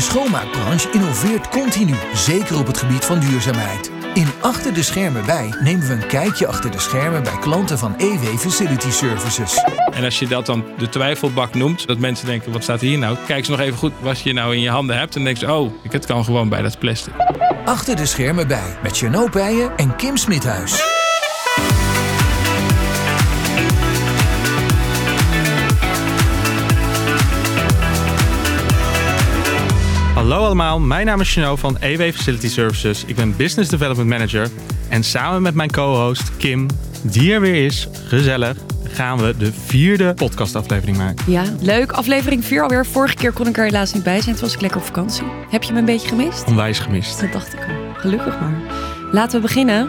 De schoonmaakbranche innoveert continu, zeker op het gebied van duurzaamheid. In Achter de Schermen bij nemen we een kijkje achter de schermen bij klanten van EW Facility Services. En als je dat dan de twijfelbak noemt, dat mensen denken, wat staat hier nou? Kijk ze nog even goed wat je nou in je handen hebt en denk ze, oh, het kan gewoon bij dat plastic. Achter de Schermen bij met Jeannot Pijen en Kim Smithuis. Hallo allemaal, mijn naam is Chino van EW Facility Services. Ik ben Business Development Manager. En samen met mijn co-host Kim, die er weer is, gezellig, gaan we de vierde podcastaflevering maken. Ja, leuk. Aflevering 4 alweer. Vorige keer kon ik er helaas niet bij zijn. Toen was ik lekker op vakantie. Heb je me een beetje gemist? Onwijs gemist. Dat dacht ik al. Gelukkig maar. Laten we beginnen.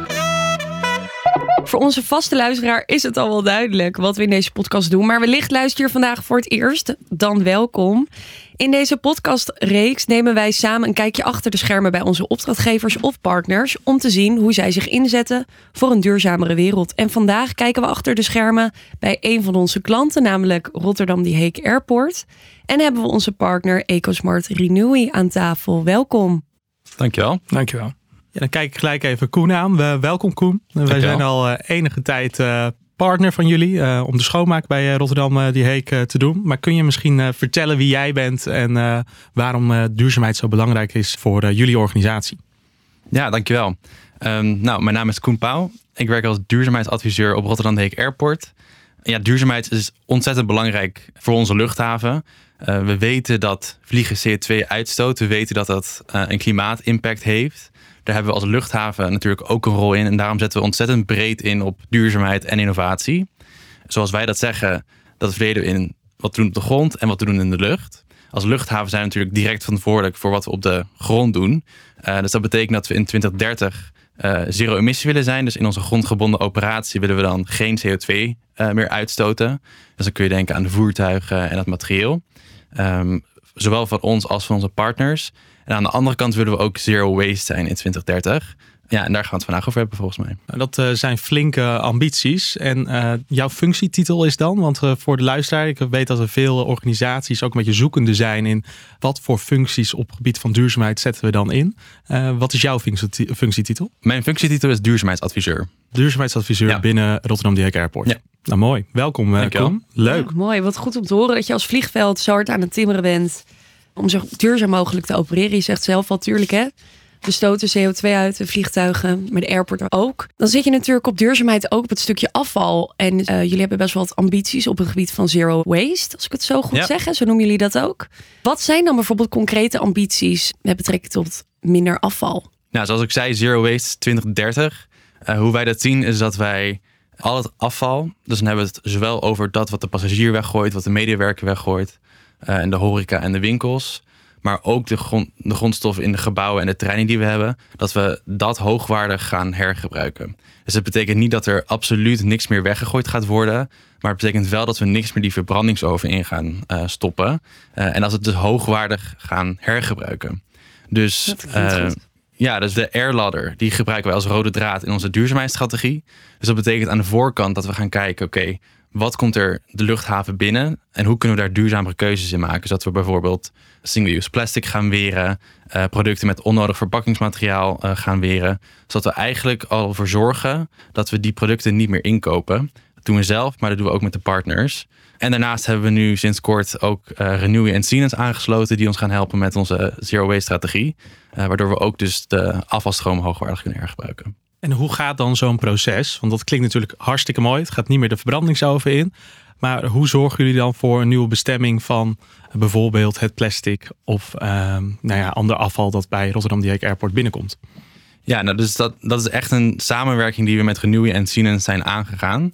Voor onze vaste luisteraar is het al wel duidelijk wat we in deze podcast doen. Maar wellicht luister je vandaag voor het eerst. Dan welkom. In deze podcastreeks nemen wij samen een kijkje achter de schermen bij onze opdrachtgevers of partners. Om te zien hoe zij zich inzetten voor een duurzamere wereld. En vandaag kijken we achter de schermen bij een van onze klanten, namelijk Rotterdam Die Heek Airport. En hebben we onze partner EcoSmart Renewy aan tafel. Welkom. Dankjewel. Dankjewel. Ja, dan kijk ik gelijk even Koen aan. We, welkom Koen. Wij zijn al uh, enige tijd uh, partner van jullie uh, om de schoonmaak bij Rotterdam Die Heek te doen. Maar kun je misschien vertellen wie jij bent en waarom duurzaamheid zo belangrijk is voor jullie organisatie? Ja, dankjewel. Um, nou, mijn naam is Koen Pauw. Ik werk als duurzaamheidsadviseur op Rotterdam Heek Airport. Ja, duurzaamheid is ontzettend belangrijk voor onze luchthaven. we weten dat vliegen CO2 uitstoot. We weten dat dat een klimaatimpact heeft. Daar hebben we als luchthaven natuurlijk ook een rol in. En daarom zetten we ontzettend breed in op duurzaamheid en innovatie. Zoals wij dat zeggen, dat verdelen we in wat we doen op de grond en wat we doen in de lucht. Als luchthaven zijn we natuurlijk direct verantwoordelijk voor wat we op de grond doen. Uh, dus dat betekent dat we in 2030 uh, eh, zero emissie willen zijn. Dus in onze grondgebonden operatie willen we dan geen CO2 uh, eh, meer uitstoten. Dus dan kun je denken aan de voertuigen en het materieel. Um, zowel van ons als van onze partners. En aan de andere kant willen we ook zero waste zijn in 2030. Ja, en daar gaan we het vandaag over hebben volgens mij. Nou, dat uh, zijn flinke ambities. En uh, jouw functietitel is dan, want uh, voor de luisteraar, ik weet dat er veel organisaties ook een beetje zoekende zijn in wat voor functies op het gebied van duurzaamheid zetten we dan in. wat is jouw functietitel? Mijn functietitel is duurzaamheidsadviseur. Duurzaamheidsadviseur ja. binnen Rotterdam Dijk Airport. Ja. Nou mooi, welkom Koen. Leuk. Ja, mooi, wat goed om te horen dat je als vliegveld zo hard aan het timmeren bent om zo duurzaam mogelijk te opereren. Je zegt zelf al, tuurlijk hè, we stoten CO2 uit, de vliegtuigen, maar de airport ook. Dan zit je natuurlijk op duurzaamheid ook op het stukje afval. En uh, jullie hebben best wel wat ambities op het gebied van zero waste, als ik het zo goed ja. zeg. Zo noemen jullie dat ook. Wat zijn dan bijvoorbeeld concrete ambities met betrekking tot minder afval? Nou, zoals ik zei, zero waste 2030. Uh, hoe wij dat zien is dat wij al het afval, dus dan hebben we het zowel over dat wat de passagier weggooit, wat de medewerker weggooit, en de horeca en de winkels. Maar ook de, grond, de grondstoffen in de gebouwen en de treinen die we hebben. Dat we dat hoogwaardig gaan hergebruiken. Dus het betekent niet dat er absoluut niks meer weggegooid gaat worden. Maar het betekent wel dat we niks meer die verbrandingsoven in gaan uh, stoppen. Uh, en als het dus hoogwaardig gaan hergebruiken. Dus ja, dus de airladder, die gebruiken wij als rode draad in onze duurzaamheidsstrategie. Dus dat betekent aan de voorkant dat we gaan kijken, oké, wat komt er de luchthaven binnen en hoe kunnen we daar duurzamere keuzes in maken? Zodat we bijvoorbeeld single-use plastic gaan weren, uh, producten met onnodig verpakkingsmateriaal uh, gaan weren. Zodat we eigenlijk al ervoor zorgen dat we die producten niet meer inkopen. Dat doen we zelf, maar dat doen we ook met de partners. En daarnaast hebben we nu sinds kort ook uh, Renewy en Siemens aangesloten die ons gaan helpen met onze zero waste strategie. waardoor we ook dus de afvalstroom hoogwaardig kunnen hergebruiken. En hoe gaat dan zo'n proces? Want dat klinkt natuurlijk hartstikke mooi. Het gaat niet meer de verbrandingsoven in. Maar hoe zorgen jullie dan voor een nieuwe bestemming van bijvoorbeeld het plastic of uh, nou ja, ander afval dat bij Rotterdam Dieek Airport binnenkomt? Ja, nou, dus dat, dat is echt een samenwerking die we met Renewy en Siemens zijn aangegaan.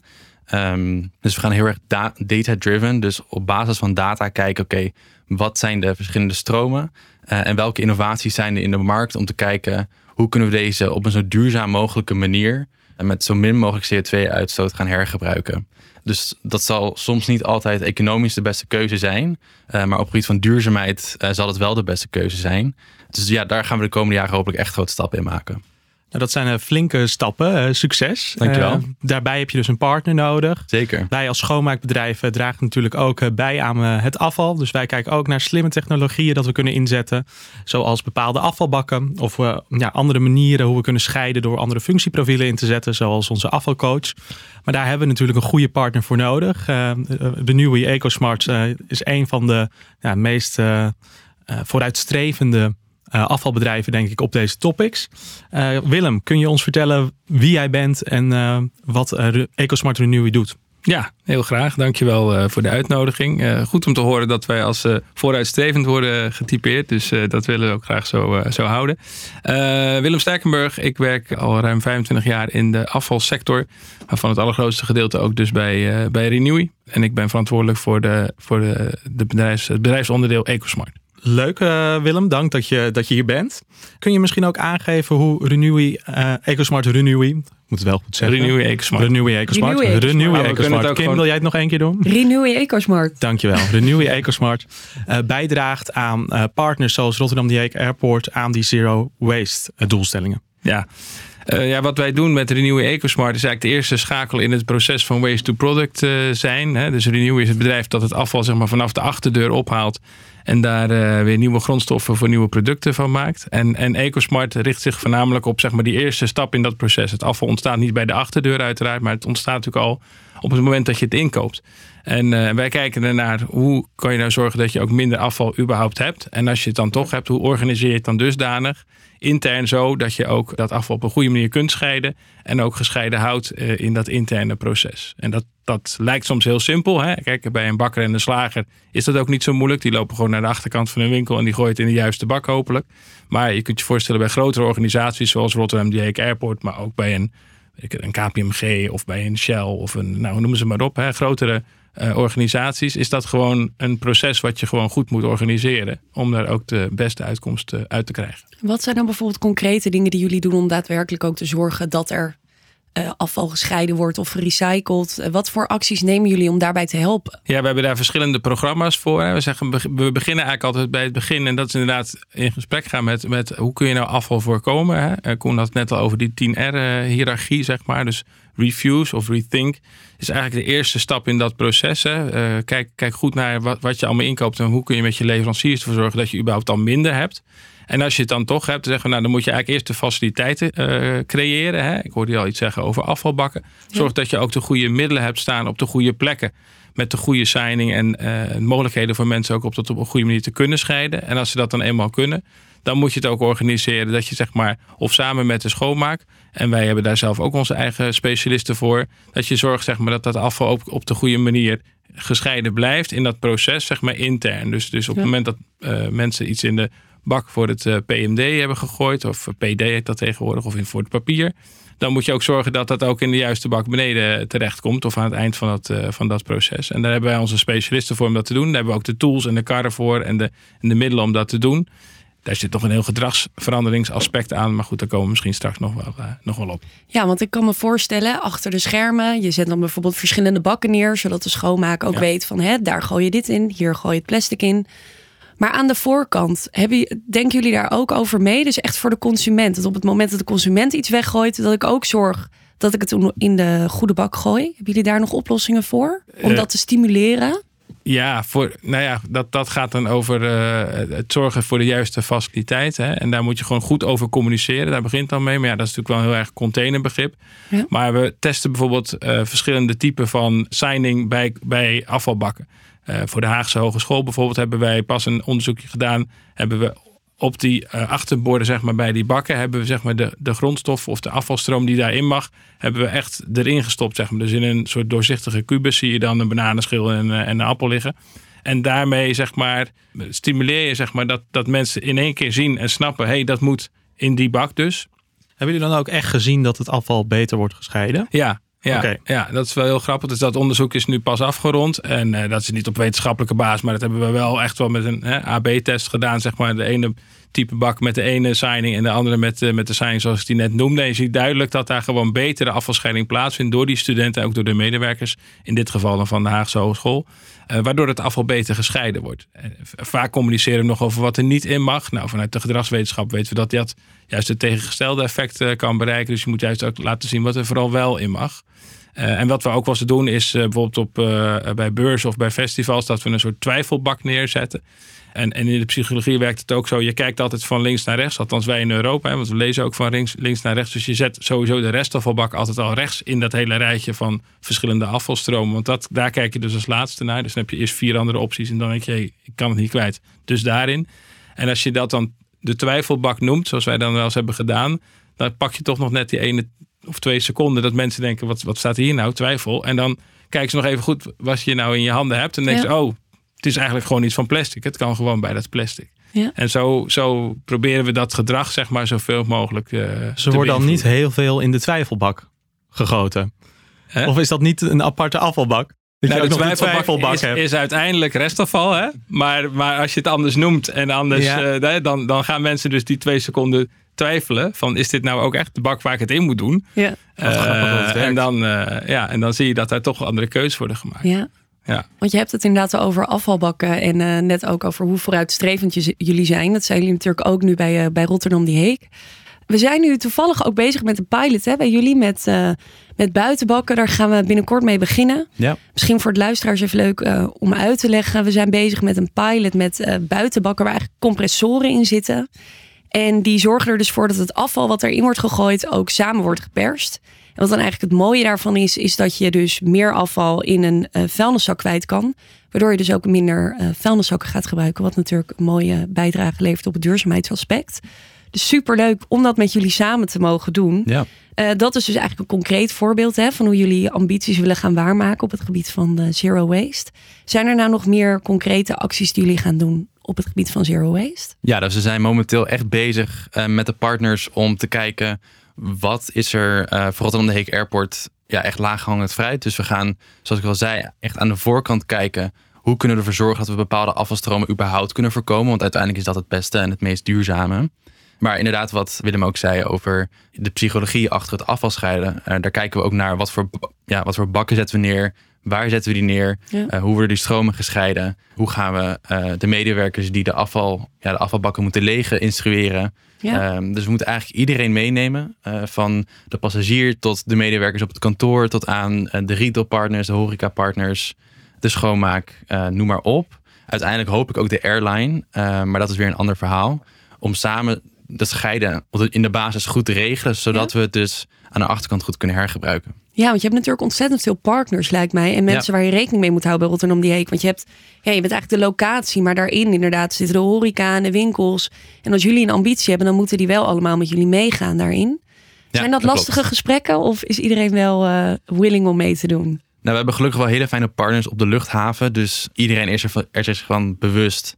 Um, dus we gaan heel erg da data-driven. Dus op basis van data kijken, oké, wat zijn de verschillende stromen? Uh, en welke innovaties zijn er in de markt om te kijken hoe kunnen we deze op een zo duurzaam mogelijke manier en met zo min mogelijk CO2-uitstoot gaan hergebruiken. Dus dat zal soms niet altijd economisch de beste keuze zijn. Uh, maar op het gebied van duurzaamheid uh, zal het wel de beste keuze zijn. Dus ja, daar gaan we de komende jaren hopelijk echt grote stappen in maken. Nou, dat zijn flinke stappen. succes. Dankjewel. daarbij heb je dus een partner nodig. Zeker. Wij als schoonmaakbedrijf dragen natuurlijk ook bij aan het afval. Dus wij kijken ook naar slimme technologieën dat we kunnen inzetten. Zoals bepaalde afvalbakken of ja, andere manieren hoe we kunnen scheiden door andere functieprofielen in te zetten. Zoals onze afvalcoach. Maar daar hebben we natuurlijk een goede partner voor nodig. de nieuwe EcoSmart is een van de ja, meest vooruitstrevende afvalbedrijven, denk ik, op deze topics. Uh, Willem, kun je ons vertellen wie jij bent en uh, wat EcoSmart Renewy doet? Ja, heel graag. Dankjewel uh, voor de uitnodiging. Goed om te horen dat wij als vooruitstrevend worden getypeerd. Dus dat willen we ook graag zo, zo houden. Willem Sterkenburg, ik werk al ruim 25 jaar in de afvalsector. Waarvan het allergrootste gedeelte ook dus bij, bij Renewy. En ik ben verantwoordelijk voor, de, voor de, de bedrijfs, het bedrijfsonderdeel EcoSmart. Leuk uh, Willem, dank dat je, dat je hier bent. Kun je misschien ook aangeven hoe Renewy, uh, EcoSmart Renewy, moet het wel goed zeggen. Renewy EcoSmart. Renewy EcoSmart. Renewy EcoSmart. EcoSmart. Kim, wil jij het nog één keer doen? Renewy EcoSmart. Dankjewel. Renewy EcoSmart uh, bijdraagt aan partners zoals Rotterdam The Airport aan die zero waste doelstellingen. Ja. Uh, ja, wat wij doen met Renewy EcoSmart is eigenlijk de eerste schakel in het proces van waste to product uh, zijn. Hè. Dus Renewy is het bedrijf dat het afval zeg maar, vanaf de achterdeur ophaalt en daar uh, weer nieuwe grondstoffen voor nieuwe producten van maakt. En, en EcoSmart richt zich voornamelijk op zeg maar, die eerste stap in dat proces. Het afval ontstaat niet bij de achterdeur uiteraard, maar het ontstaat natuurlijk al op het moment dat je het inkoopt. En wij kijken ernaar hoe kan je nou zorgen dat je ook minder afval überhaupt hebt. En als je het dan toch hebt, hoe organiseer je het dan dusdanig intern zo dat je ook dat afval op een goede manier kunt scheiden. En ook gescheiden houdt uh, in dat interne proces. En dat, dat lijkt soms heel simpel. Hè? Kijk, bij een bakker en een slager is dat ook niet zo moeilijk. Die lopen gewoon naar de achterkant van een winkel en die gooien het in de juiste bak hopelijk. Maar je kunt je voorstellen bij grotere organisaties zoals Rotterdam The Airport, maar ook bij een, een KPMG of bij een Shell of een, nou noemen ze maar op, hè? grotere uh, organisaties, is dat gewoon een proces wat je gewoon goed moet organiseren. Om daar ook de beste uitkomst uh, uit te krijgen. Wat zijn dan bijvoorbeeld concrete dingen die jullie doen om daadwerkelijk ook te zorgen dat er uh, afval gescheiden wordt of gerecycled. wat voor acties nemen jullie om daarbij te helpen? Ja, we hebben daar verschillende programma's voor. Hè. We, zeggen, we beginnen eigenlijk altijd bij het begin. En dat is inderdaad in gesprek gaan met, met hoe kun je nou afval voorkomen. Hè. Koen had het net al over die 10R-hierarchie, zeg maar. Dus refuse of rethink is eigenlijk de eerste stap in dat proces. Hè. Uh, kijk, kijk goed naar wat, wat je allemaal inkoopt en hoe kun je met je leveranciers ervoor zorgen dat je überhaupt al minder hebt. En als je het dan toch hebt, dan zeggen we, nou, dan moet je eigenlijk eerst de faciliteiten uh, creëren. Hè. Ik hoorde je al iets zeggen over afvalbakken. Zorg dat je ook de goede middelen hebt staan op de goede plekken. Met de goede signing en uh, mogelijkheden voor mensen ook op dat op een goede manier te kunnen scheiden. En als ze dat dan eenmaal kunnen, dan moet je het ook organiseren dat je zeg maar, of samen met de schoonmaak, en wij hebben daar zelf ook onze eigen specialisten voor, dat je zorgt zeg maar, dat dat afval op, op de goede manier gescheiden blijft in dat proces, zeg maar intern. Dus, dus op het moment dat uh, mensen iets in de bak voor het uh, PMD hebben gegooid, of PD heet dat tegenwoordig, of in voor het papier, dan moet je ook zorgen dat dat ook in de juiste bak beneden terechtkomt, of aan het eind van dat, uh, van dat proces. En daar hebben wij onze specialisten voor om dat te doen. Daar hebben we ook de tools en de karren voor en de, en de middelen om dat te doen daar zit toch een heel gedragsveranderingsaspect aan. Maar goed, daar komen we misschien straks nog wel, uh, nog wel op. Ja, want ik kan me voorstellen, achter de schermen, je zet dan bijvoorbeeld verschillende bakken neer, zodat de schoonmaak ook weet van hè, daar gooi je dit in, hier gooi je het plastic in. Maar aan de voorkant, hebben, denken jullie daar ook over mee? Dus echt voor de consument. Dat op het moment dat de consument iets weggooit, dat ik ook zorg dat ik het in de goede bak gooi. Hebben jullie daar nog oplossingen voor? Om uh, dat te stimuleren? Ja, voor, nou ja, dat, dat gaat dan over uh, het zorgen voor de juiste faciliteit. Hè? En daar moet je gewoon goed over communiceren. Daar begint dan mee. Maar ja, dat is natuurlijk wel een heel erg containerbegrip. Ja. Maar we testen bijvoorbeeld uh, verschillende typen van signing bij, bij afvalbakken. Uh, voor de Haagse Hogeschool bijvoorbeeld hebben wij pas een onderzoekje gedaan. Hebben we op die uh, achterborden, zeg maar, bij die bakken, hebben we zeg maar, de, de grondstof of de afvalstroom die daarin mag, hebben we echt erin gestopt. Zeg maar. Dus in een soort doorzichtige kubus zie je dan een bananenschil en, uh, en een appel liggen. En daarmee zeg maar, stimuleer je zeg maar, dat, dat mensen in één keer zien en snappen: hé, hey, dat moet in die bak dus. Hebben jullie dan ook echt gezien dat het afval beter wordt gescheiden? Ja, ja, ja, dat is wel heel grappig. Dus dat onderzoek is nu pas afgerond. En uh, dat is niet op wetenschappelijke basis, maar dat hebben we wel echt wel met een AB-test gedaan. Zeg maar. De ene type bak met de ene signing en de andere met, uh, met de signing zoals ik die net noemde. En je ziet duidelijk dat daar gewoon betere afvalscheiding plaatsvindt door die studenten en ook door de medewerkers. In dit geval dan van de Haagse Hogeschool. Uh, waardoor het afval beter gescheiden wordt. vaak communiceren we nog over wat er niet in mag. Nou, vanuit de gedragswetenschap weten we dat dat juist het tegengestelde effect kan bereiken. Dus je moet juist ook laten zien wat er vooral wel in mag. En wat we ook wel eens doen is bijvoorbeeld op, bij beurzen of bij festivals dat we een soort twijfelbak neerzetten. En, en in de psychologie werkt het ook zo. Je kijkt altijd van links naar rechts. Althans wij in Europa. Hè, want we lezen ook van links, links naar rechts. Dus je zet sowieso de restafvalbak altijd al rechts in dat hele rijtje van verschillende afvalstromen. Want dat, daar kijk je dus als laatste naar. Dus dan heb je eerst vier andere opties. En dan denk je, hey, ik kan het niet kwijt. Dus daarin. En als je dat dan de twijfelbak noemt, zoals wij dan wel eens hebben gedaan. Dan pak je toch nog net die ene of twee seconden dat mensen denken, wat, wat staat hier nou? Twijfel. En dan kijken ze nog even goed wat je nou in je handen hebt. En denken ze, oh, het is eigenlijk gewoon iets van plastic. Het kan gewoon bij dat plastic. Ja. En zo, zo proberen we dat gedrag, zeg maar, zoveel mogelijk uh, Ze worden dan niet heel veel in de twijfelbak gegoten. Of is dat niet een aparte afvalbak? Dat nou, de twijfelbak, twijfelbak is, is, uiteindelijk restafval. Hè? Maar, maar als je het anders noemt en anders, ja. uh, dan, dan gaan mensen dus die twee seconden twijfelen van is dit nou ook echt de bak waar ik het in moet doen? Ja. Uh, en, dan, uh, ja, en dan zie je dat daar toch andere keuzes worden gemaakt. Ja. Ja. Want je hebt het inderdaad over afvalbakken en uh, net ook over hoe vooruitstrevend jullie zijn. Dat zijn jullie natuurlijk ook nu bij, bij Rotterdam Die Heek. We zijn nu toevallig ook bezig met een pilot hè, bij jullie met, met buitenbakken. Daar gaan we binnenkort mee beginnen. Ja. Misschien voor het luisteraars even leuk om uit te leggen. We zijn bezig met een pilot met buitenbakken waar eigenlijk compressoren in zitten. En die zorgen er dus voor dat het afval wat erin wordt gegooid ook samen wordt geperst. Wat dan eigenlijk het mooie daarvan is, is dat je dus meer afval in een uh, vuilniszak kwijt kan. Waardoor je dus ook minder uh, vuilniszakken gaat gebruiken. Wat natuurlijk een mooie bijdrage levert op het duurzaamheidsaspect. Dus superleuk om dat met jullie samen te mogen doen. Ja. Uh, dat is dus eigenlijk een concreet voorbeeld hè, van hoe jullie ambities willen gaan waarmaken op het gebied van zero waste. Zijn er nou nog meer concrete acties die jullie gaan doen op het gebied van zero waste? Ja, dus we zijn momenteel echt bezig uh, met de partners om te kijken wat is er uh, voor Rotterdam de Heek Airport ja, echt laaghangend fruit. Dus we gaan, zoals ik al zei, echt aan de voorkant kijken hoe kunnen we ervoor zorgen dat we bepaalde afvalstromen überhaupt kunnen voorkomen. Want uiteindelijk is dat het beste en het meest duurzame. Maar inderdaad, wat Willem ook zei over de psychologie achter het afvalscheiden. Uh, daar kijken we ook naar wat voor, ja, wat voor bakken zetten we neer. Waar zetten we die neer? Uh, hoe worden die stromen gescheiden? Hoe gaan we uh, de medewerkers die de, afval, ja, de afvalbakken moeten legen instrueren? Ja. Um, dus we moeten eigenlijk iedereen meenemen. Uh, van de passagier tot de medewerkers op het kantoor. Tot aan de retailpartners, de horecapartners, de schoonmaak, noem maar op. Uiteindelijk hoop ik ook de airline. maar dat is weer een ander verhaal. Om samen dat scheiden in de basis goed te regelen. Zodat we het dus aan de achterkant goed kunnen hergebruiken. Ja, want je hebt natuurlijk ontzettend veel partners, lijkt mij. En mensen waar je rekening mee moet houden bij Rotterdam Die Heek. Want je, hebt, ja, je bent eigenlijk de locatie, maar daarin inderdaad zitten de horeca en de winkels. En als jullie een ambitie hebben, dan moeten die wel allemaal met jullie meegaan daarin. Zijn dat, lastige gesprekken of is iedereen wel uh, willing om mee te doen? Nou, we hebben gelukkig wel hele fijne partners op de luchthaven. Dus iedereen is er, er zich van bewust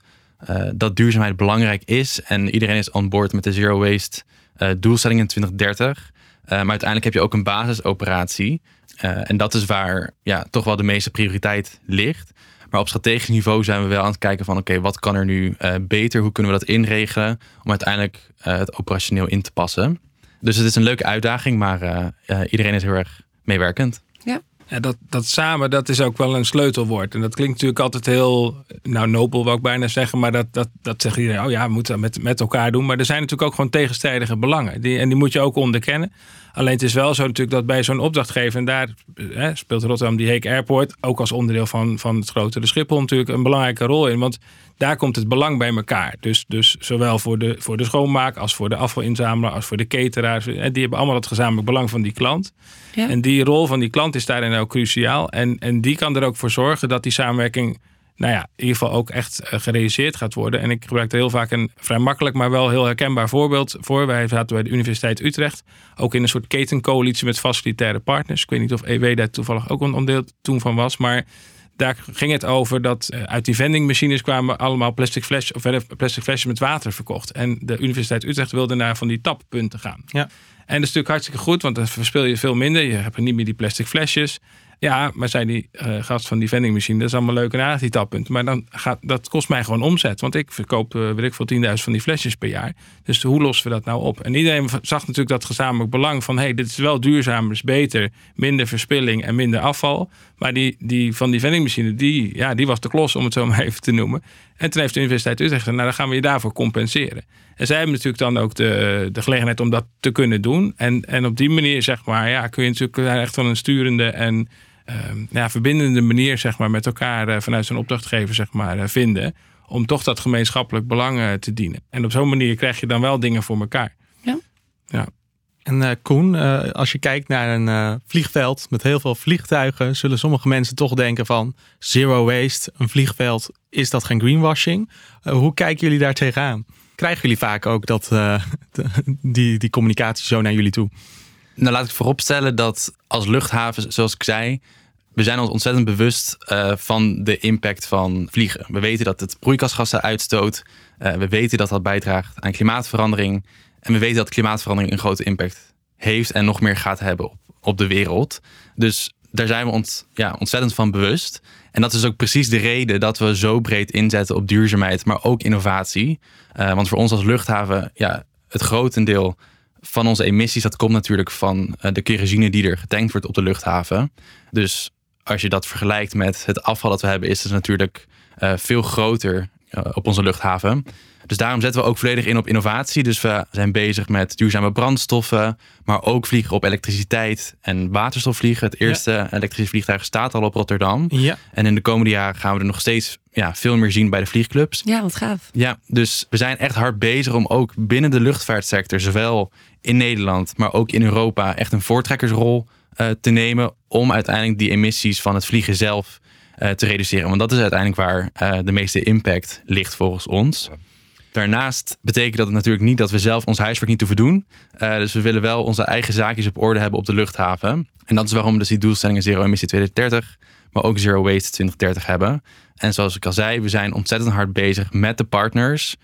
uh, dat duurzaamheid belangrijk is. En iedereen is on board met de zero waste uh, doelstelling in 2030. Uh, maar uiteindelijk heb je ook een basisoperatie. En dat is waar ja, toch wel de meeste prioriteit ligt. Maar op strategisch niveau zijn we wel aan het kijken van oké, wat kan er nu beter? Hoe kunnen we dat inregelen om uiteindelijk het operationeel in te passen? Dus het is een leuke uitdaging, maar iedereen is heel erg meewerkend. Ja, dat, dat samen, dat is ook wel een sleutelwoord. En dat klinkt natuurlijk altijd heel, nou nobel wou ik bijna zeggen. Maar dat, dat, dat zegt iedereen, oh ja, we moeten dat met, met elkaar doen. Maar er zijn natuurlijk ook gewoon tegenstrijdige belangen. Die, en die moet je ook onderkennen. Alleen het is wel zo natuurlijk dat bij zo'n opdrachtgever, en daar hè, speelt Rotterdam die Heek Airport, ook als onderdeel van, van het grotere Schiphol natuurlijk een belangrijke rol in. Want daar komt het belang bij elkaar. Dus, dus zowel voor de, voor de schoonmaak als voor de afvalinzamelaar als voor de cateraars. Die hebben allemaal het gezamenlijk belang van die klant. Ja. En die rol van die klant is daarin ook cruciaal. En, en die kan er ook voor zorgen dat die samenwerking nou ja, in ieder geval ook echt eh, gerealiseerd gaat worden. En ik gebruik er heel vaak een vrij makkelijk, maar wel heel herkenbaar voorbeeld voor. Wij zaten bij de Universiteit Utrecht ook in een soort ketencoalitie met facilitaire partners. Ik weet niet of EW daar toevallig ook een onderdeel toen van was, maar daar ging het over dat eh, uit die vendingmachines kwamen allemaal plastic flesjes of plastic flesjes met water verkocht. En de Universiteit Utrecht wilde naar van die tappunten gaan. Ja. En dat is natuurlijk hartstikke goed, want dan verspil je veel minder. Je hebt niet meer die plastic flesjes. Ja, maar zei die uh, gast van die vendingmachine, dat is allemaal leuk en aardig die tappunt. Maar dan gaat, dat kost mij gewoon omzet. Want ik verkoop, uh, weet ik veel, 10.000 van die flesjes per jaar. Dus hoe lossen we dat nou op? En iedereen zag natuurlijk dat gezamenlijk belang van... hé, hey, dit is wel duurzamer, is beter, minder verspilling en minder afval. Maar die, die van die vendingmachine, die, ja, die was de klos, om het zo maar even te noemen. En toen heeft de Universiteit Utrecht gezegd, nou dan gaan we je daarvoor compenseren. En zij hebben natuurlijk dan ook de, de gelegenheid om dat te kunnen doen. En, en op die manier, zeg maar, ja, kun je natuurlijk echt wel een sturende en Ehm, ja, verbindende manier zeg maar, met elkaar uh, vanuit zijn opdrachtgever zeg maar, uh, vinden. Om toch dat gemeenschappelijk belang uh, te dienen. En op zo'n manier krijg je dan wel dingen voor elkaar. Ja. ja. En Koen, als je kijkt naar een vliegveld met heel veel vliegtuigen, zullen sommige mensen toch denken van zero waste, een vliegveld, is dat geen greenwashing? hoe kijken jullie daar tegenaan? Krijgen jullie vaak ook dat, die, die communicatie zo naar jullie toe? Nou, laat ik vooropstellen dat als luchthaven, zoals ik zei, we zijn ons ontzettend bewust uh, van de impact van vliegen. We weten dat het broeikasgassen uitstoot. Uh, we weten dat dat bijdraagt aan klimaatverandering. En we weten dat klimaatverandering een grote impact heeft en nog meer gaat hebben op, op de wereld. Dus daar zijn we ons ja, ontzettend van bewust. En dat is ook precies de reden dat we zo breed inzetten op duurzaamheid, maar ook innovatie. Uh, want voor ons als luchthaven, ja, het grotendeel van onze emissies, dat komt natuurlijk van de kerosine die er getankt wordt op de luchthaven. Dus als je dat vergelijkt met het afval dat we hebben, is het natuurlijk uh, veel groter op onze luchthaven. Dus daarom zetten we ook volledig in op innovatie. Dus we zijn bezig met duurzame brandstoffen, maar ook vliegen op elektriciteit en waterstofvliegen. Het eerste ja. elektrische vliegtuig staat al op Rotterdam. Ja. En in de komende jaren gaan we er nog steeds ja, veel meer zien bij de vliegclubs. Ja, wat gaaf. Ja, dus we zijn echt hard bezig om ook binnen de luchtvaartsector, zowel in Nederland, maar ook in Europa, echt een voortrekkersrol uh, te nemen om uiteindelijk die emissies van het vliegen zelf te reduceren. Want dat is uiteindelijk waar uh, de meeste impact ligt volgens ons. Daarnaast betekent dat natuurlijk niet dat we zelf ons huiswerk niet hoeven doen. dus we willen wel onze eigen zaakjes op orde hebben op de luchthaven. En dat is waarom we dus die doelstellingen Zero Emissie 2030, maar ook Zero Waste 2030 hebben. En zoals ik al zei, we zijn ontzettend hard bezig met de partners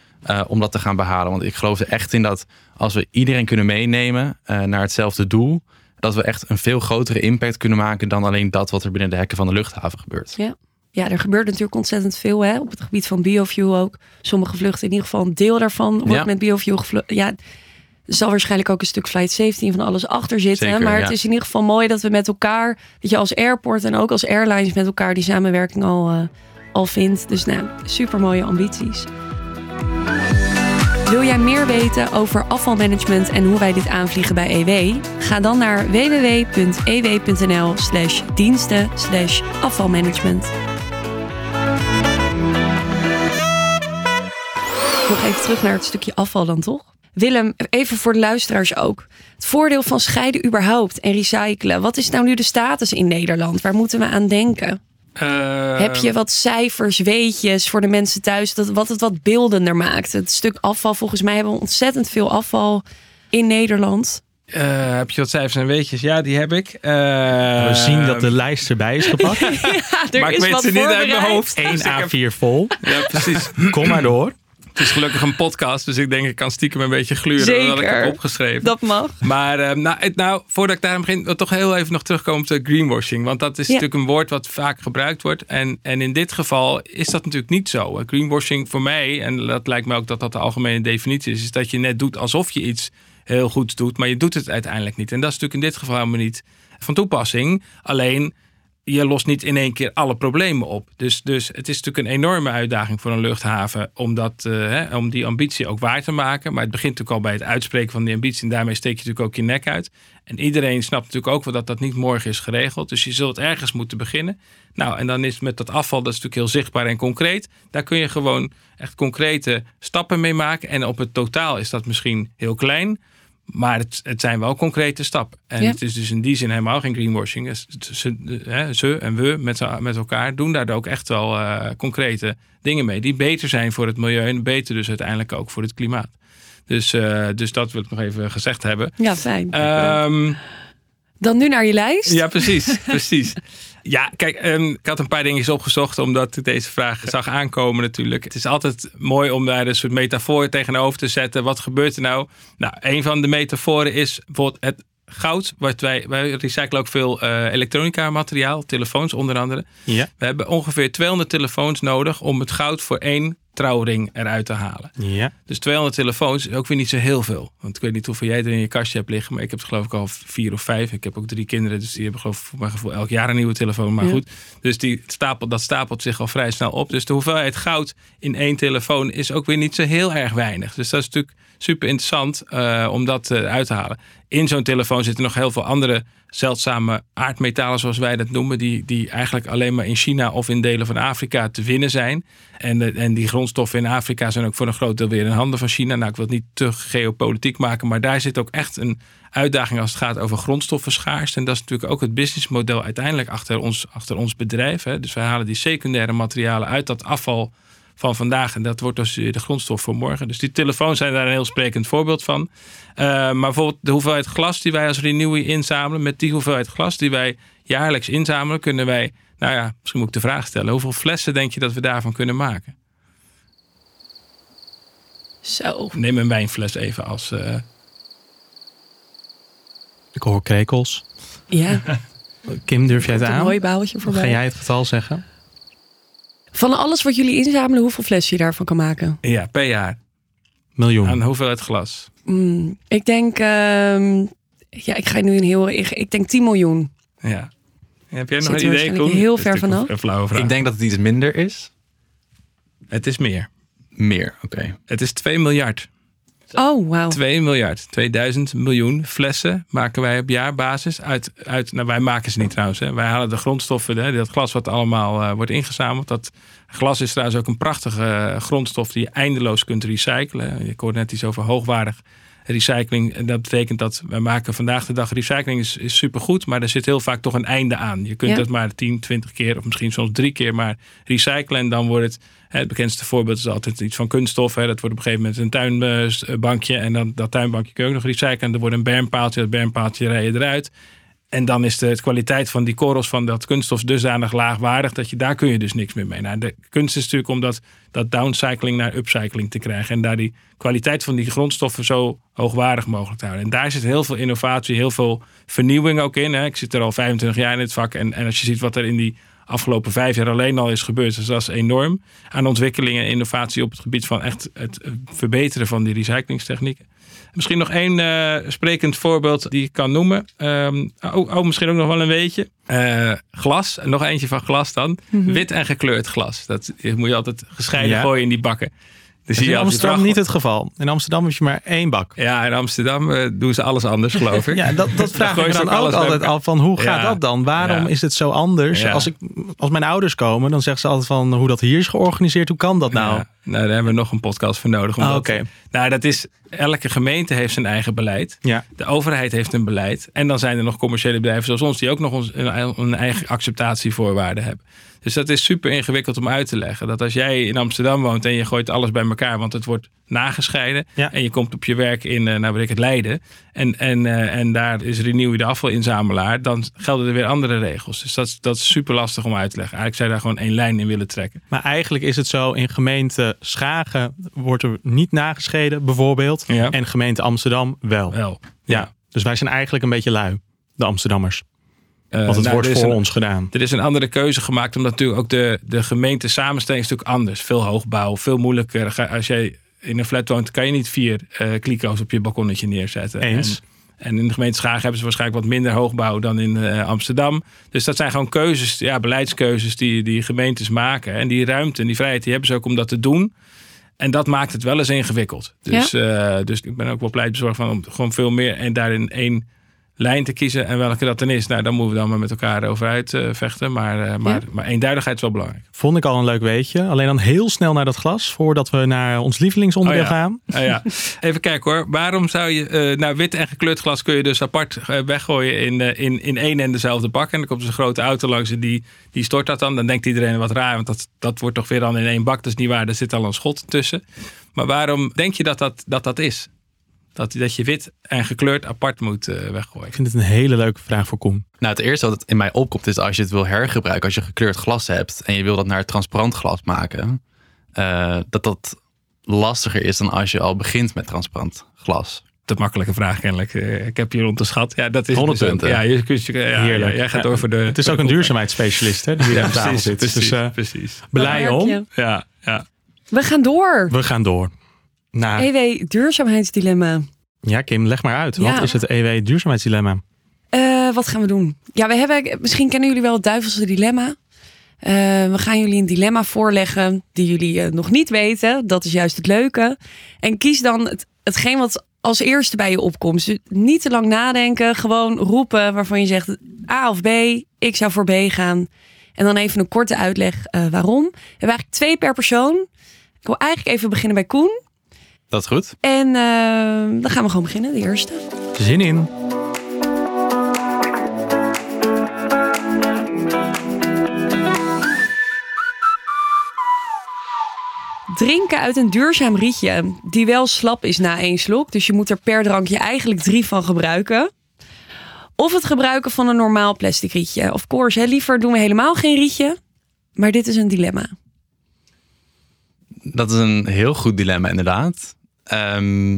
om dat te gaan behalen. Want ik geloof er echt in dat als we iedereen kunnen meenemen naar hetzelfde doel, dat we echt een veel grotere impact kunnen maken dan alleen dat wat er binnen de hekken van de luchthaven gebeurt. Ja. Ja, er gebeurt natuurlijk ontzettend veel hè, op het gebied van biofuel ook. Sommige vluchten, in ieder geval een deel daarvan, wordt ja. met biofuel gevlucht. Ja, er zal waarschijnlijk ook een stuk flight 17 van alles achter zitten. Zeker, maar ja. het is in ieder geval mooi dat we met elkaar, dat je als airport en ook als airlines met elkaar die samenwerking al, uh, al vindt. Dus nou, super mooie ambities. Wil jij meer weten over afvalmanagement en hoe wij dit aanvliegen bij EW? Ga dan naar www.ew.nl slash diensten slash afvalmanagement. Nog even terug naar het stukje afval dan toch? Willem, even voor de luisteraars ook. Het voordeel van scheiden überhaupt en recyclen. Wat is nou nu de status in Nederland? Waar moeten we aan denken? Uh, Heb je wat cijfers, weetjes voor de mensen thuis, dat, wat het wat beeldender maakt? Het stuk afval, volgens mij hebben we ontzettend veel afval in Nederland. Uh, heb je wat cijfers en weetjes? Ja, die heb ik. Uh, we zien dat de lijst erbij is gepakt. ja, er maar is ik weet wat ze niet uit mijn hoofd. 1 Dus ik heb- A4 vol. Ja, precies. Kom maar door. Het is gelukkig een podcast, dus ik denk ik kan stiekem een beetje gluren wat ik Zeker. heb opgeschreven. Dat mag. Maar eh, nou, het- nou, voordat ik daar begin, wil toch heel even nog terugkomen op de greenwashing. Want dat is Ja. natuurlijk een woord wat vaak gebruikt wordt. En, en in dit geval is dat natuurlijk niet zo. Greenwashing voor mij, en dat lijkt me ook dat dat de algemene definitie is, is dat je net doet alsof je iets heel goeds doet, maar je doet het uiteindelijk niet. En dat is natuurlijk in dit geval helemaal niet van toepassing. Alleen je lost niet in één keer alle problemen op. Dus, dus het is natuurlijk een enorme uitdaging voor een luchthaven om, dat, eh, hè, om die ambitie ook waar te maken. Maar het begint natuurlijk al bij het uitspreken van die ambitie. En daarmee steek je natuurlijk ook je nek uit. En iedereen snapt natuurlijk ook wel dat dat niet morgen is geregeld. Dus je zult ergens moeten beginnen. Nou, en dan is met dat afval, dat is natuurlijk heel zichtbaar en concreet. Daar kun je gewoon echt concrete stappen mee maken. En op het totaal is dat misschien heel klein. Maar het, het zijn wel concrete stappen. En Ja. het is dus in die zin helemaal geen greenwashing. Ze, hè, ze en we met, met elkaar doen daar ook echt wel eh, concrete dingen mee. Die beter zijn voor het milieu en beter dus uiteindelijk ook voor het klimaat. Dus, eh, dus dat wil ik nog even gezegd hebben. Ja, fijn. Ehm, Dan nu naar je lijst. ja, precies. precies. Ja, kijk, ehm, ik had een paar dingetjes opgezocht omdat ik deze vraag zag aankomen natuurlijk. Het is altijd mooi om daar een soort metafoor tegenover te zetten. Wat gebeurt er nou? Nou, een van de metaforen is bijvoorbeeld het goud, wat wij, wij recyclen ook veel uh, elektronica materiaal, telefoons onder andere. Ja. We hebben ongeveer 200 telefoons nodig om het goud voor één trouwring eruit te halen. Ja. Dus 200 telefoons is ook weer niet zo heel veel. Want ik weet niet hoeveel jij er in je kastje hebt liggen, maar ik heb het geloof ik al vier of vijf. Ik heb ook drie kinderen, dus die hebben geloof ik voor mijn gevoel elk jaar een nieuwe telefoon. Maar Ja. goed, dus die stapelt, dat stapelt zich al vrij snel op. Dus de hoeveelheid goud in één telefoon is ook weer niet zo heel erg weinig. Dus dat is natuurlijk super interessant eh, om dat eh, uit te halen. In zo'n telefoon zitten nog heel veel andere zeldzame aardmetalen, zoals wij dat noemen, die, die eigenlijk alleen maar in China of in delen van Afrika te winnen zijn. En, de- en die grondstoffen in Afrika zijn ook voor een groot deel weer in handen van China. Nou, ik wil het niet te geopolitiek maken, maar daar zit ook echt een uitdaging als het gaat over grondstoffenschaarste. En dat is natuurlijk ook het businessmodel uiteindelijk achter ons, achter ons bedrijf. Hè. Dus wij halen die secundaire materialen uit dat afval van vandaag. En dat wordt dus weer de grondstof voor morgen. Dus die telefoons zijn daar een heel sprekend voorbeeld van. Eh, maar bijvoorbeeld de hoeveelheid glas die wij als Renewy inzamelen. Met die hoeveelheid glas die wij jaarlijks inzamelen, kunnen wij, nou ja, misschien moet ik de vraag stellen. Hoeveel flessen denk je dat we daarvan kunnen maken? Zo. Neem een wijnfles even als. eh, Ik hoor krekels. Ja, Kim, durf jij het een aan? mooi baaltje Of voorbij. Ga jij het getal zeggen? Van alles wat jullie inzamelen, hoeveel flessen je daarvan kan maken? ja, per jaar. Miljoen. Aan hoeveelheid glas? Mm, ik denk, ehm, ja, ik ga nu een heel, ik, ik denk 10 miljoen. Ja. Heb jij nog Zit een idee, Koen? heel ver vanaf. Een flauwe vraag. Ik denk dat het iets minder is. Het is meer. Meer, oké. Het is 2 miljard. Oh, wauw. 2 miljard, 2000 miljoen flessen maken wij op jaarbasis uit. uit nou, wij maken ze niet trouwens. Hè. Wij halen de grondstoffen, hè, dat glas wat allemaal eh, wordt ingezameld. Dat glas is trouwens ook een prachtige eh, grondstof die je eindeloos kunt recyclen. Ik hoorde net iets over hoogwaardig recycling. En dat betekent dat wij maken vandaag de dag recycling is, is supergoed, maar er zit heel vaak toch een einde aan. Je kunt Ja. het maar 10, 20 keer of misschien soms drie keer maar recyclen. En dan wordt het, het bekendste voorbeeld is altijd iets van kunststof. Hè. Dat wordt op een gegeven moment een tuinbankje. En dan dat tuinbankje kun je ook nog recyclen. Er wordt een bermpaaltje, dat bermpaaltje rij je eruit. En dan is de kwaliteit van die korrels van dat kunststof dusdanig laagwaardig dat je daar kun je dus niks meer mee. Nou, de kunst is natuurlijk om dat, dat downcycling naar upcycling te krijgen. En daar die kwaliteit van die grondstoffen zo hoogwaardig mogelijk te houden. En daar zit heel veel innovatie, heel veel vernieuwing ook in. Hè. Ik zit er al 25 jaar in het vak. En, en als je ziet wat er in die afgelopen vijf jaar alleen al is gebeurd, dus dat is enorm. Aan ontwikkeling en innovatie op het gebied van echt het verbeteren van die recyclingstechnieken. Misschien nog één eh, sprekend voorbeeld die ik kan noemen. Ehm, oh, oh, misschien ook nog wel een weetje. Eh, glas, nog eentje van glas dan. Wit en gekleurd glas. Dat moet je altijd gescheiden Ja. gooien in die bakken. Dus Dat is in Amsterdam niet het geval. In Amsterdam heb je maar één bak. Ja, in Amsterdam eh, doen ze alles anders, geloof ik. Ja, dat, dat vraag ik me dan ook altijd af van hoe gaat Ja. dat dan? Waarom Ja. is het zo anders? Ja. Als, ik, als mijn ouders komen, dan zeggen ze altijd van hoe dat hier is georganiseerd. Hoe kan dat nou? Ja, nou, daar hebben we nog een podcast voor nodig. om Ah, dat- oké. Nou, dat is, elke gemeente heeft zijn eigen beleid. Ja. De overheid heeft een beleid. En dan zijn er nog commerciële bedrijven zoals ons die ook nog ons- een, eigen acceptatievoorwaarden hebben. Dus dat is super ingewikkeld om uit te leggen. Dat als jij in Amsterdam woont en je gooit alles bij elkaar, want het wordt nagescheiden. Ja. En je komt op je werk in, eh, nou weet ik het, Leiden. En, en, eh, en daar is Renewy de afvalinzamelaar. Dan gelden er weer andere regels. Dus dat, is- dat is super lastig om uit te leggen. Eigenlijk zou je daar gewoon één lijn in willen trekken. Maar eigenlijk is het zo, in gemeente Schagen wordt er niet nagescheiden bijvoorbeeld. Ja. En gemeente Amsterdam wel. Wel. Ja. Dus wij zijn eigenlijk een beetje lui, de Amsterdammers. Eh, Want het nou, wordt voor een- ons gedaan. Er is een andere keuze gemaakt, omdat natuurlijk ook de, de gemeente samenstelling is natuurlijk anders. Veel hoogbouw, veel moeilijker. Als jij in een flat woont, kan je niet vier eh kliko's op je balkonnetje neerzetten. Eens. En, en in de gemeente Schagen hebben ze waarschijnlijk wat minder hoogbouw dan in eh, Amsterdam. Dus dat zijn gewoon keuzes, ja, beleidskeuzes die, die gemeentes maken. En die ruimte en die vrijheid, die hebben ze ook om dat te doen. En dat maakt het wel eens ingewikkeld. Dus, eh, dus ik ben ook wel pleitbezorgd van om gewoon veel meer en daarin één lijn te kiezen. En welke dat dan is, nou, dan moeten we dan maar met elkaar over uitvechten. maar, eh, maar, maar eenduidigheid is wel belangrijk. Vond ik al een leuk weetje. Alleen dan heel snel naar dat glas, voordat we naar ons lievelingsonderdeel Oh ja. gaan. Nou ja, even kijken hoor. Waarom zou je, eh nou wit en gekleurd glas kun je dus apart eh, weggooien in, eh, in, in één en dezelfde bak. En dan komt dus een grote auto langs en die, die stort dat dan. Dan denkt iedereen wat raar, want dat, dat wordt toch weer dan in één bak. Dat is niet waar, er zit al een schot tussen. Maar waarom denk je dat dat, dat, dat is? Dat, dat je wit en gekleurd apart moet eh, weggooien. Ik vind het een hele leuke vraag voor Koen. Nou, het eerste wat in mij opkomt is als je het wil hergebruiken, als je gekleurd glas hebt en je wil dat naar transparant glas maken, eh, dat dat lastiger is dan als je al begint met transparant glas. te makkelijke vraag kennelijk. Eh, Ik heb je rond de schat. Ja, dat is 100 dus punten. Ja, je, kunt- ja, Heerlijk. ja, jij gaat Ja. voor de... Het is ook een duurzaamheidsspecialist hè, die hier Ja, aan tafel precies, zit. precies, Dus eh, precies. blij om. Ja, ja. We gaan door. We gaan door. Nou, EW duurzaamheidsdilemma. ja Kim, leg maar uit. Ja. Wat is het EW duurzaamheidsdilemma? Eh, wat gaan we doen? Ja, we hebben, misschien kennen jullie wel het duivelse dilemma. Eh, we gaan jullie een dilemma voorleggen die jullie eh, nog niet weten. Dat is juist het leuke. En kies dan het, hetgeen wat als eerste bij je opkomt. Dus niet te lang nadenken. Gewoon roepen waarvan je zegt A of B. Ik zou voor B gaan. En dan even een korte uitleg waarom. We hebben eigenlijk twee per persoon. Ik wil eigenlijk even beginnen bij Koen. Dat is goed. En eh, dan gaan we gewoon beginnen, de eerste. Zin in. Drinken uit een duurzaam rietje die wel slap is na één slok. Dus je moet er per drankje eigenlijk drie van gebruiken. Of het gebruiken van een normaal plastic rietje. Of course, hè, liever doen we helemaal geen rietje. Maar dit is een dilemma. Dat is een heel goed dilemma, inderdaad. Ehm,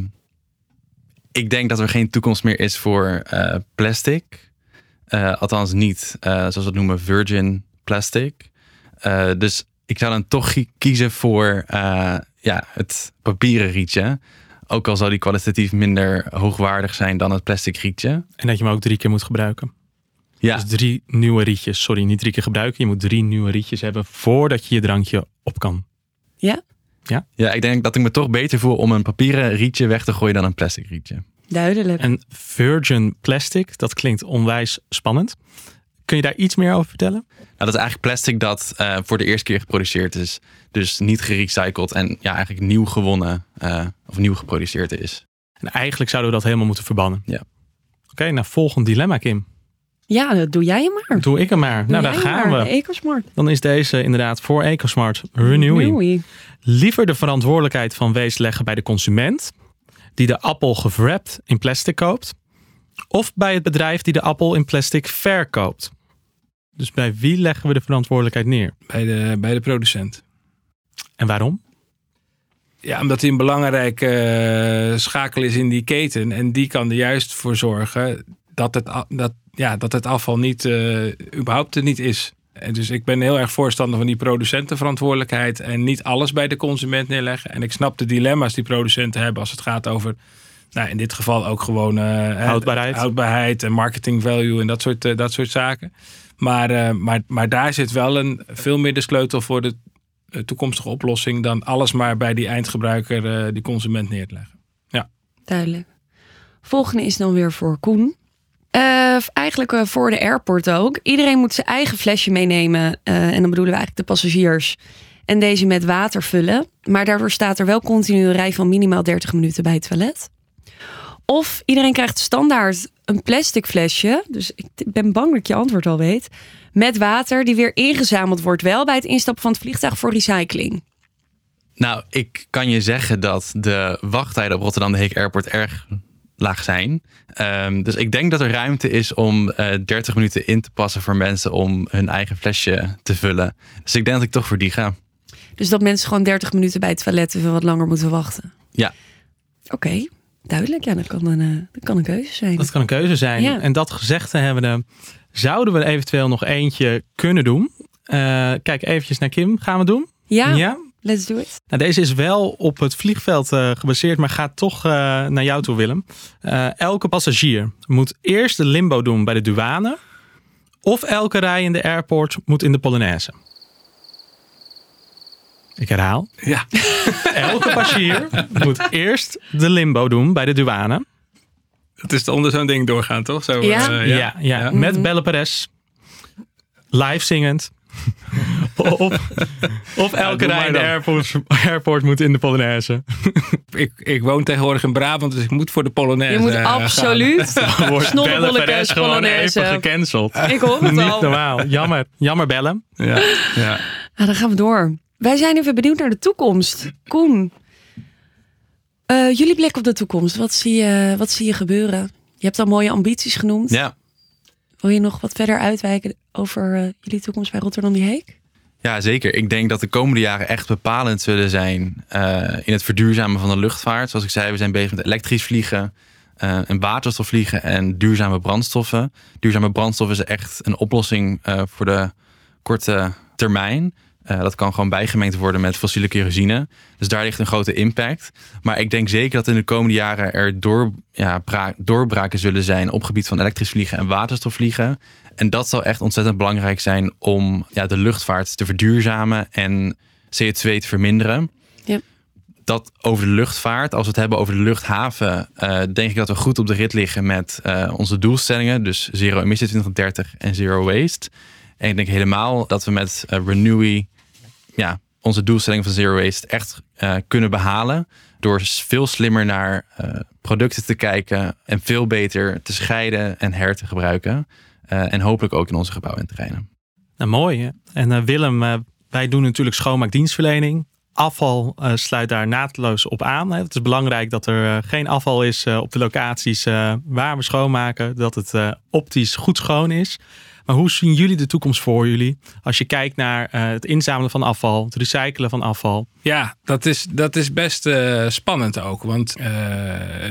ik denk dat er geen toekomst meer is voor eh, plastic. Eh, althans niet, eh, zoals we het noemen, virgin plastic. Eh, dus ik zou dan toch kie- kiezen voor eh, ja, het papieren rietje. Ook al zou die kwalitatief minder hoogwaardig zijn dan het plastic rietje. En dat je hem ook drie keer moet gebruiken. Ja, Dus drie nieuwe rietjes. Sorry, niet drie keer gebruiken. Je moet drie nieuwe rietjes hebben voordat je je drankje op kan. Ja, ja, ik denk dat ik me toch beter voel om een papieren rietje weg te gooien dan een plastic rietje. duidelijk. En virgin plastic, dat klinkt onwijs spannend. Kun je daar iets meer over vertellen? Nou, dat is eigenlijk plastic dat eh, voor de eerste keer geproduceerd is. Dus niet gerecycled en ja, eigenlijk nieuw gewonnen eh, of nieuw geproduceerd is. En eigenlijk zouden we dat helemaal moeten verbannen. Ja. Oké, nou volgend dilemma, Kim. Ja, dat doe jij hem maar. Doe ik hem maar. Doe nou, daar gaan maar. we. Ecosmart. Dan is deze inderdaad voor EcoSmart Renewing. Renewing. Liever de verantwoordelijkheid van wees leggen bij de consument, die de appel gewrapt in plastic koopt, of bij het bedrijf die de appel in plastic verkoopt. Dus bij wie leggen we de verantwoordelijkheid neer? Bij de, bij de producent. En waarom? Ja, omdat hij een belangrijke eh, schakel is in die keten. En die kan er juist voor zorgen dat het, dat, ja, dat het afval niet, eh, überhaupt er niet is. En dus ik ben heel erg voorstander van die producentenverantwoordelijkheid. En niet alles bij de consument neerleggen. En ik snap de dilemma's die producenten hebben als het gaat over... Nou, in dit geval ook gewoon... eh, Houdbaarheid. Houdbaarheid en marketing value en dat soort, eh, dat soort zaken. Maar, eh, maar, maar daar zit wel een, veel meer de sleutel voor de eh, toekomstige oplossing... dan alles maar bij die eindgebruiker, eh, die consument neer te leggen. Duidelijk. Volgende is dan weer voor Koen. Eh, eigenlijk eh, voor de airport ook. Iedereen moet zijn eigen flesje meenemen. eh, en dan bedoelen we eigenlijk de passagiers. En deze met water vullen. Maar daardoor staat er wel continu een rij van minimaal 30 minuten bij het toilet. Of iedereen krijgt standaard een plastic flesje. Dus ik ben bang dat ik je antwoord al weet. Met water die weer ingezameld wordt. Wel bij het instappen van het vliegtuig voor recycling. Nou, ik kan je zeggen dat de wachttijden op Rotterdam de Heek Airport erg laag zijn. Ehm, dus ik denk dat er ruimte is om eh 30 minuten in te passen voor mensen om hun eigen flesje te vullen. Dus ik denk dat ik toch voor die ga. Dus dat mensen gewoon 30 minuten bij het toilet even wat langer moeten wachten. Ja. Oké, duidelijk. Ja, dat kan een, eh, dat kan een keuze zijn. Dat kan een keuze zijn. Ja. En dat gezegd te hebben, zouden we eventueel nog eentje kunnen doen. Eh, kijk eventjes naar Kim. Gaan we doen? Ja, let's do it. Nou, deze is wel op het vliegveld eh, gebaseerd, maar gaat toch eh, naar jou toe, Willem. Eh, elke passagier moet eerst de limbo doen bij de douane. Of elke rij in de airport moet in de Polonaise. Ik herhaal. Ja. Elke passagier moet eerst de limbo doen bij de douane. Het is onder zo'n ding doorgaan, toch? Zo, Ja. eh, Ja, ja, met Belle Perez. Live zingend. Of, of elke rij in de airport, airport moet in de Polonaise. Ik, ik woon tegenwoordig in Brabant, dus ik moet voor de Polonaise Je moet eh, absoluut snollebollekes, Perez gewoon Polonaise. even gecanceld. Ik hoor het Niet al. normaal. Jammer. Jammer bellen. Ja, ja. Nou, dan gaan we door. Wij zijn even benieuwd naar de toekomst. Koen, eh, jullie blik op de toekomst. Wat zie, je, wat zie je gebeuren? Je hebt al mooie ambities genoemd. Ja, Wil je nog wat verder uitwijken over eh, jullie toekomst bij Rotterdam Die Heek? Ja, zeker. Ik denk dat de komende jaren echt bepalend zullen zijn eh, in het verduurzamen van de luchtvaart. Zoals ik zei, we zijn bezig met elektrisch vliegen. uh, en waterstofvliegen en duurzame brandstoffen. Duurzame brandstoffen is echt een oplossing uh, voor de korte termijn. Dat kan gewoon bijgemengd worden met fossiele kerosine. Dus daar ligt een grote impact. Maar ik denk zeker dat in de komende jaren er door, ja, doorbraken zullen zijn op gebied van elektrisch vliegen en waterstofvliegen. En dat zal echt ontzettend belangrijk zijn om ja, de luchtvaart te verduurzamen en CO2 te verminderen. Ja. Dat over de luchtvaart, als we het hebben over de luchthaven, uh, denk ik dat we goed op de rit liggen met uh, onze doelstellingen. Dus zero emissie 2030 en zero waste. En ik denk helemaal dat we met uh, Renewy ja, onze doelstelling van zero waste echt kunnen behalen. Door veel slimmer naar producten te kijken en veel beter te scheiden en her te gebruiken. En hopelijk ook in onze gebouwen en terreinen. Nou, mooi. En Willem, wij doen natuurlijk schoonmaakdienstverlening. Afval sluit daar naadloos op aan. Het is belangrijk dat er geen afval is op de locaties waar we schoonmaken. Dat het optisch goed schoon is. Maar hoe zien jullie de toekomst voor jullie? Als je kijkt naar uh, het inzamelen van afval, het recyclen van afval. Ja, dat is, dat is best uh, spannend ook. Want uh,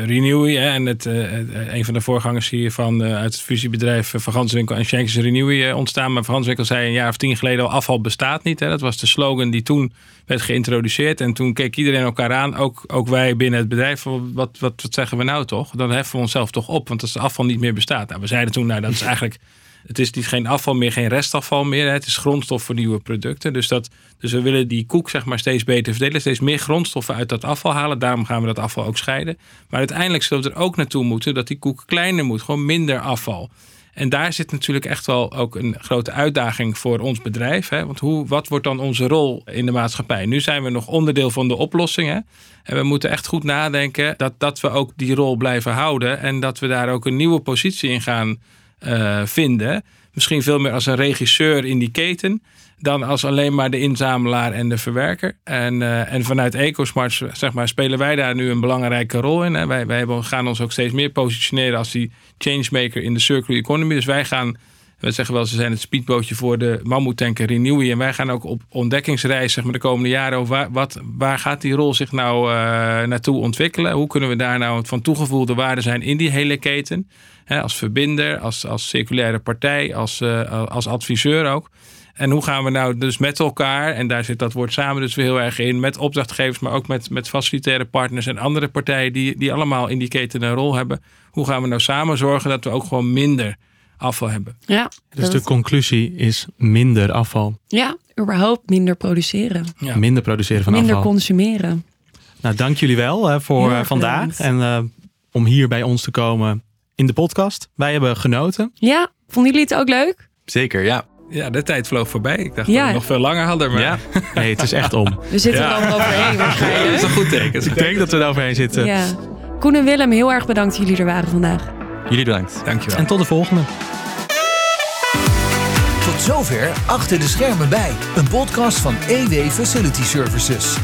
Renewy en het, een van de voorgangers hiervan uit het fusiebedrijf Van Ganswinkel en Schenks Renewy ontstaan. Maar Van Ganswinkel zei een jaar of tien geleden al afval bestaat niet. Hè. Dat was de slogan die toen werd geïntroduceerd. En toen keek iedereen elkaar aan, ook, ook wij binnen het bedrijf. Wat, wat, wat zeggen we nou toch? Dan heffen we onszelf toch op, want als afval niet meer bestaat. Nou, we zeiden toen, nou dat is eigenlijk het is niet geen afval meer, geen restafval meer. Het is grondstof voor nieuwe producten. Dus, dat, dus we willen die koek zeg maar, steeds beter verdelen. Steeds meer grondstoffen uit dat afval halen. Daarom gaan we dat afval ook scheiden. Maar uiteindelijk zullen we er ook naartoe moeten dat die koek kleiner moet. Gewoon minder afval. En daar zit natuurlijk echt wel ook een grote uitdaging voor ons bedrijf. Hè? Want hoe, wat wordt dan onze rol in de maatschappij? Nu zijn we nog onderdeel van de oplossing. Hè? En we moeten echt goed nadenken dat, dat we ook die rol blijven houden. En dat we daar ook een nieuwe positie in gaan uh, vinden. Misschien veel meer als een regisseur in die keten dan als alleen maar de inzamelaar en de verwerker. En, uh, en vanuit EcoSmart zeg maar, spelen wij daar nu een belangrijke rol in. Hè. Wij, wij gaan ons ook steeds meer positioneren als die changemaker in de circular economy. Dus wij gaan, we zeggen wel, ze zijn het speedbootje voor de mammoetanker Renewy. En wij gaan ook op ontdekkingsreis zeg maar, de komende jaren over waar, wat, waar gaat die rol zich nou uh, naartoe ontwikkelen? Hoe kunnen we daar nou van toegevoegde waarde zijn in die hele keten? Als verbinder, als, als circulaire partij, als, uh, als adviseur ook. En hoe gaan we nou dus met elkaar, en daar zit dat woord samen dus weer heel erg in, met opdrachtgevers, maar ook met, met facilitaire partners en andere partijen die, die allemaal in die keten een rol hebben. Hoe gaan we nou samen zorgen dat we ook gewoon minder afval hebben? Ja, dus de conclusie is minder afval. Ja, überhaupt minder produceren. Ja. Minder produceren van minder afval. Minder consumeren. Nou, dank jullie wel uh, voor uh, vandaag. Bedankt. En uh, om hier bij ons te komen in de podcast. Wij hebben genoten. Ja, vonden jullie het ook leuk? Zeker, ja. Ja, de tijd vloog voorbij. Ik dacht ja. dat we nog veel langer hadden. Maar... Ja. Nee, het is echt om. We zitten ja. er al overheen waarschijnlijk. Dat is een goed teken. Ik denk dat we er overheen zitten. Ja. Koen en Willem, heel erg bedankt dat jullie er waren vandaag. Jullie bedankt. Dankjewel. En tot de volgende. Tot zover Achter de Schermen bij. Een podcast van EW Facility Services.